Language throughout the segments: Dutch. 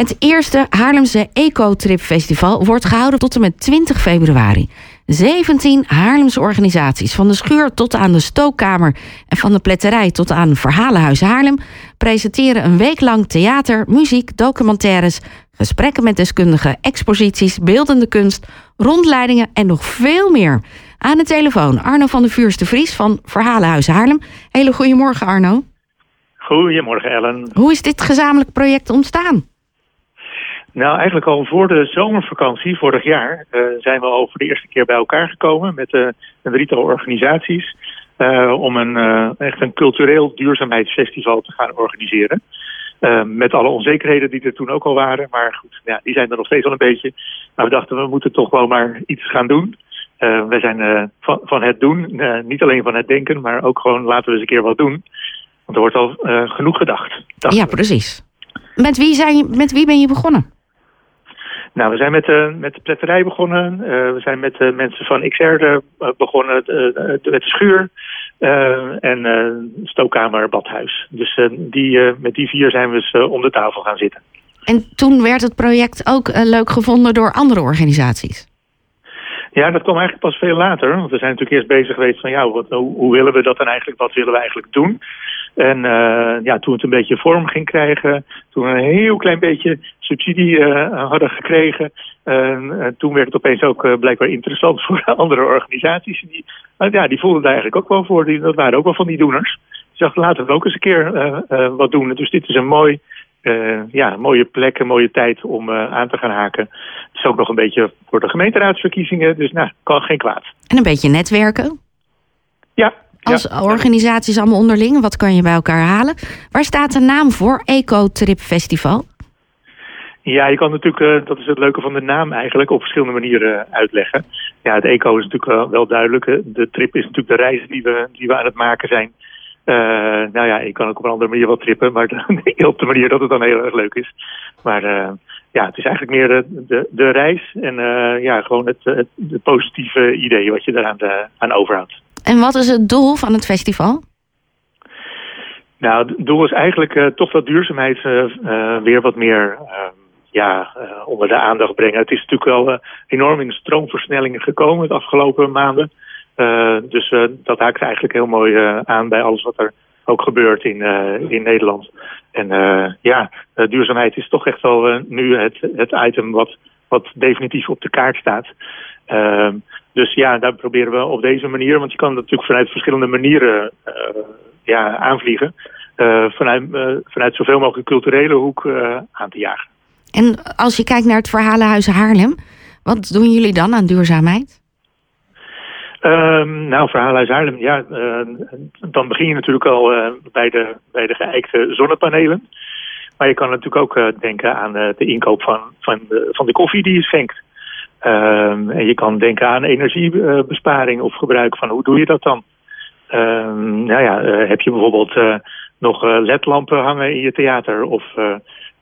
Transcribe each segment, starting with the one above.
Het eerste Haarlemse Ecotrip Festival wordt gehouden tot en met 20 februari. 17 Haarlemse organisaties, van de schuur tot aan de stookkamer en van de pletterij tot aan Verhalenhuis Haarlem, presenteren een week lang theater, muziek, documentaires, gesprekken met deskundigen, exposities, beeldende kunst, rondleidingen en nog veel meer. Aan de telefoon Arno van der Vuurste Vries van Verhalenhuis Haarlem. Hele goedemorgen Arno. Goedemorgen Ellen. Hoe is dit gezamenlijk project ontstaan? Nou, eigenlijk al voor de zomervakantie vorig jaar uh, zijn we al voor de eerste keer bij elkaar gekomen met uh, een drietal organisaties uh, om een, echt een cultureel duurzaamheidsfestival te gaan organiseren. met alle onzekerheden die er toen ook al waren, maar goed, ja, die zijn er nog steeds al een beetje. Maar we dachten, we moeten toch wel maar iets gaan doen. we zijn van, van, het doen, niet alleen van het denken, maar ook gewoon laten we eens een keer wat doen. Want er wordt al genoeg gedacht. Ja, precies. Met wie, zijn, met wie ben je begonnen? Nou, we zijn met, uh, met de pletterij begonnen. Uh, we zijn met uh, mensen van XR begonnen, met de schuur en stookkamer, badhuis. Dus die, met die vier zijn we eens om de tafel gaan zitten. En toen werd het project ook leuk gevonden door andere organisaties? Ja, dat kwam eigenlijk pas veel later. Want we zijn natuurlijk eerst bezig geweest van ja, wat, hoe, hoe, willen we dat dan eigenlijk, wat willen we eigenlijk doen? En uh, ja, toen het een beetje vorm ging krijgen, toen we een heel klein beetje subsidie uh, hadden gekregen, uh, toen werd het opeens ook blijkbaar interessant voor andere organisaties. Die, ja, die voelden daar eigenlijk ook wel voor. Die, dat waren ook wel van die doeners. Ze dachten, laten we ook eens een keer wat doen. Dus dit is een mooi uh, ja, mooie plek, een mooie tijd om uh, aan te gaan haken. Het is ook nog een beetje voor de gemeenteraadsverkiezingen, dus nou, kan geen kwaad. En een beetje netwerken? Ja. Als ja. organisaties allemaal onderling, wat kan je bij elkaar halen? Waar staat de naam voor, Eco Trip Festival? Ja, je kan natuurlijk, uh, dat is het leuke van de naam eigenlijk, op verschillende manieren uitleggen. Ja, het eco is natuurlijk wel duidelijk. De trip is natuurlijk de reis die we, die we aan het maken zijn. Uh, nou ja, ik kan ook op een andere manier wel trippen, maar op de manier dat het dan heel erg leuk is. Maar uh, ja, het is eigenlijk meer de, de, de reis en uh, ja, gewoon het, het, het, positieve idee wat je eraan de, aan overhoudt. En wat is het doel van het festival? Nou, het doel is eigenlijk toch dat duurzaamheid weer wat meer ja, onder de aandacht brengen. Het is natuurlijk wel enorm in stroomversnellingen gekomen de afgelopen maanden. Dus dat haakt eigenlijk heel mooi aan bij alles wat er ook gebeurt in, in Nederland. En ja, duurzaamheid is toch echt wel nu het, het item wat, wat definitief op de kaart staat. Ehm, dus ja, daar proberen we op deze manier, want je kan natuurlijk vanuit verschillende manieren ja, aanvliegen. vanuit, vanuit zoveel mogelijk culturele hoek aan te jagen. En als je kijkt naar het Verhalenhuis Haarlem, wat doen jullie dan aan duurzaamheid? Um, nou, Verhalenhuis Haarlem, ja, uh, dan begin je natuurlijk al uh, bij, de, bij de geëikte zonnepanelen. Maar je kan natuurlijk ook uh, denken aan de inkoop van, van, de, van de koffie die je schenkt. Um, en je kan denken aan energiebesparing of gebruik van hoe doe je dat dan? Um, nou ja, heb je bijvoorbeeld nog ledlampen hangen in je theater of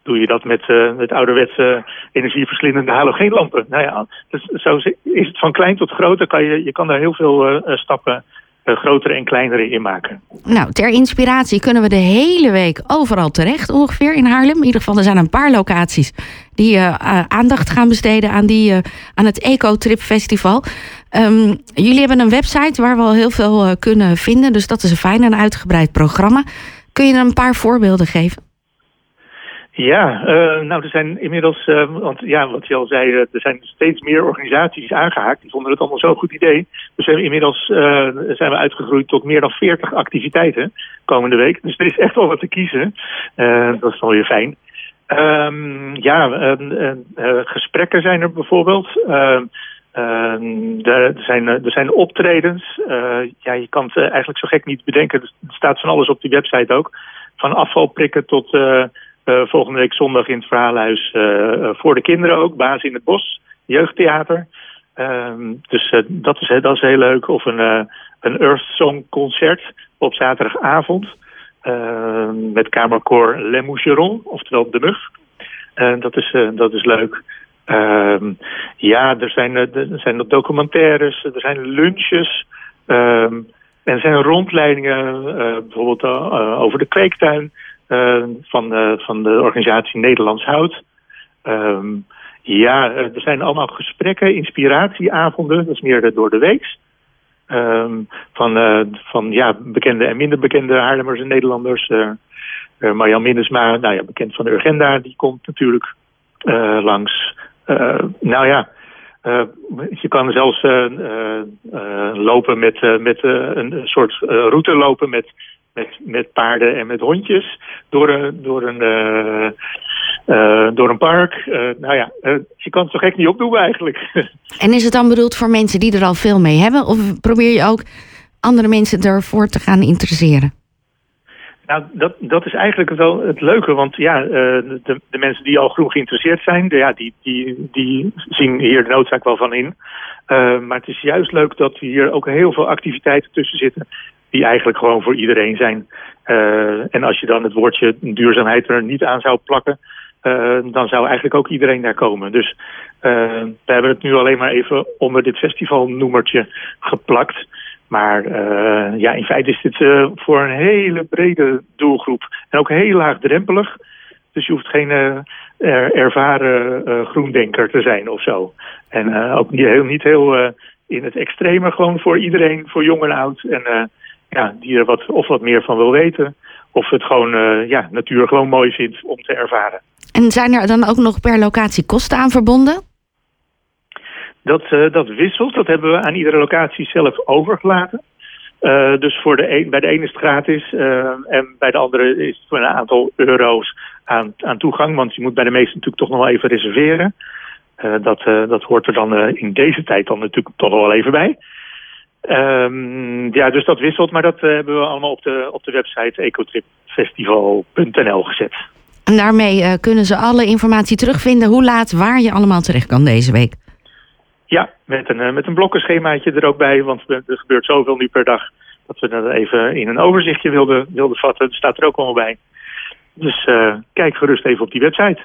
doe je dat met, uh, met ouderwetse energieverslindende halogeenlampen. Nou ja, dus zo is het van klein tot groot. Kan je, je kan daar heel veel uh, stappen uh, grotere en kleinere in maken. Nou, ter inspiratie kunnen we de hele week overal terecht ongeveer in Haarlem. In ieder geval, er zijn een paar locaties die aandacht gaan besteden aan, die, aan het Eco-Trip Festival. Um, jullie hebben een website waar we al heel veel kunnen vinden. Dus dat is een fijn en uitgebreid programma. Kun je er een paar voorbeelden geven? Ja, uh, nou er zijn inmiddels, uh, want ja, wat je al zei, uh, er zijn steeds meer organisaties aangehaakt. Die vonden het allemaal zo'n goed idee. Dus inmiddels zijn we uitgegroeid tot meer dan 40 activiteiten komende week. Dus er is echt wel wat te kiezen. dat is dan weer fijn. Um, ja, gesprekken zijn er bijvoorbeeld. Ehm, er, zijn, er zijn optredens. ja, je kan het eigenlijk zo gek niet bedenken. Er staat van alles op die website ook. Van afvalprikken tot uh, volgende week zondag in het verhaalhuis uh, voor de kinderen ook. Baas in het Bos, jeugdtheater. Ehm, dus dat, is, dat is heel leuk. Of een, een Earth Song concert op zaterdagavond. Ehm, met kamerkoor Le Moucheron, oftewel De Mug. dat, is, dat is leuk. Ehm, ja, er zijn, er zijn documentaires, er zijn lunches. en er zijn rondleidingen, bijvoorbeeld over de kweektuin. Uh, van, de, van de organisatie Nederlands Hout. Ehm, ja, er zijn allemaal gesprekken, inspiratieavonden, dat is meer door de week. Ehm, van, van ja, bekende en minder bekende Haarlemmers en Nederlanders. Marjan Minnesma, nou ja, bekend van de Urgenda, die komt natuurlijk langs. nou ja, je kan zelfs lopen met, met een soort route lopen met met, paarden en met hondjes door een, door een, uh, door een park. Uh, nou ja, je kan het zo gek niet opdoen eigenlijk. En is het dan bedoeld voor mensen die er al veel mee hebben? Of probeer je ook andere mensen ervoor te gaan interesseren? Nou, dat, dat is eigenlijk wel het leuke. Want ja, de, de mensen die al groen geïnteresseerd zijn, ja, die, die, die zien hier de noodzaak wel van in. maar het is juist leuk dat hier ook heel veel activiteiten tussen zitten die eigenlijk gewoon voor iedereen zijn. Uh, en als je dan het woordje duurzaamheid er niet aan zou plakken, dan zou eigenlijk ook iedereen daar komen. Dus we hebben het nu alleen maar even onder dit festivalnoemertje geplakt. Maar ja, in feite is dit voor een hele brede doelgroep. En ook heel laagdrempelig. Dus je hoeft geen er, ervaren groendenker te zijn of zo. En ook niet heel, niet heel in het extreme, gewoon voor iedereen, voor jong en oud. En ja, die er wat, of wat meer van wil weten. Of het gewoon ja, natuur gewoon mooi vindt om te ervaren. En zijn er dan ook nog per locatie kosten aan verbonden? Dat, uh, dat wisselt. Dat hebben we aan iedere locatie zelf overgelaten. Uh, dus voor de bij de ene is het gratis en bij de andere is het voor een aantal euro's aan, aan toegang. Want je moet bij de meeste natuurlijk toch nog wel even reserveren. dat, dat hoort er dan in deze tijd dan natuurlijk toch wel even bij. Um, ja, dus dat wisselt, maar dat hebben we allemaal op de, op de website ecotripfestival.nl gezet. En daarmee kunnen ze alle informatie terugvinden hoe laat, waar je allemaal terecht kan deze week. Ja, met een, uh, met een blokkenschemaatje er ook bij, want er gebeurt zoveel nu per dag dat we dat even in een overzichtje wilden, wilden vatten. Dat staat er ook allemaal bij. Dus kijk gerust even op die website.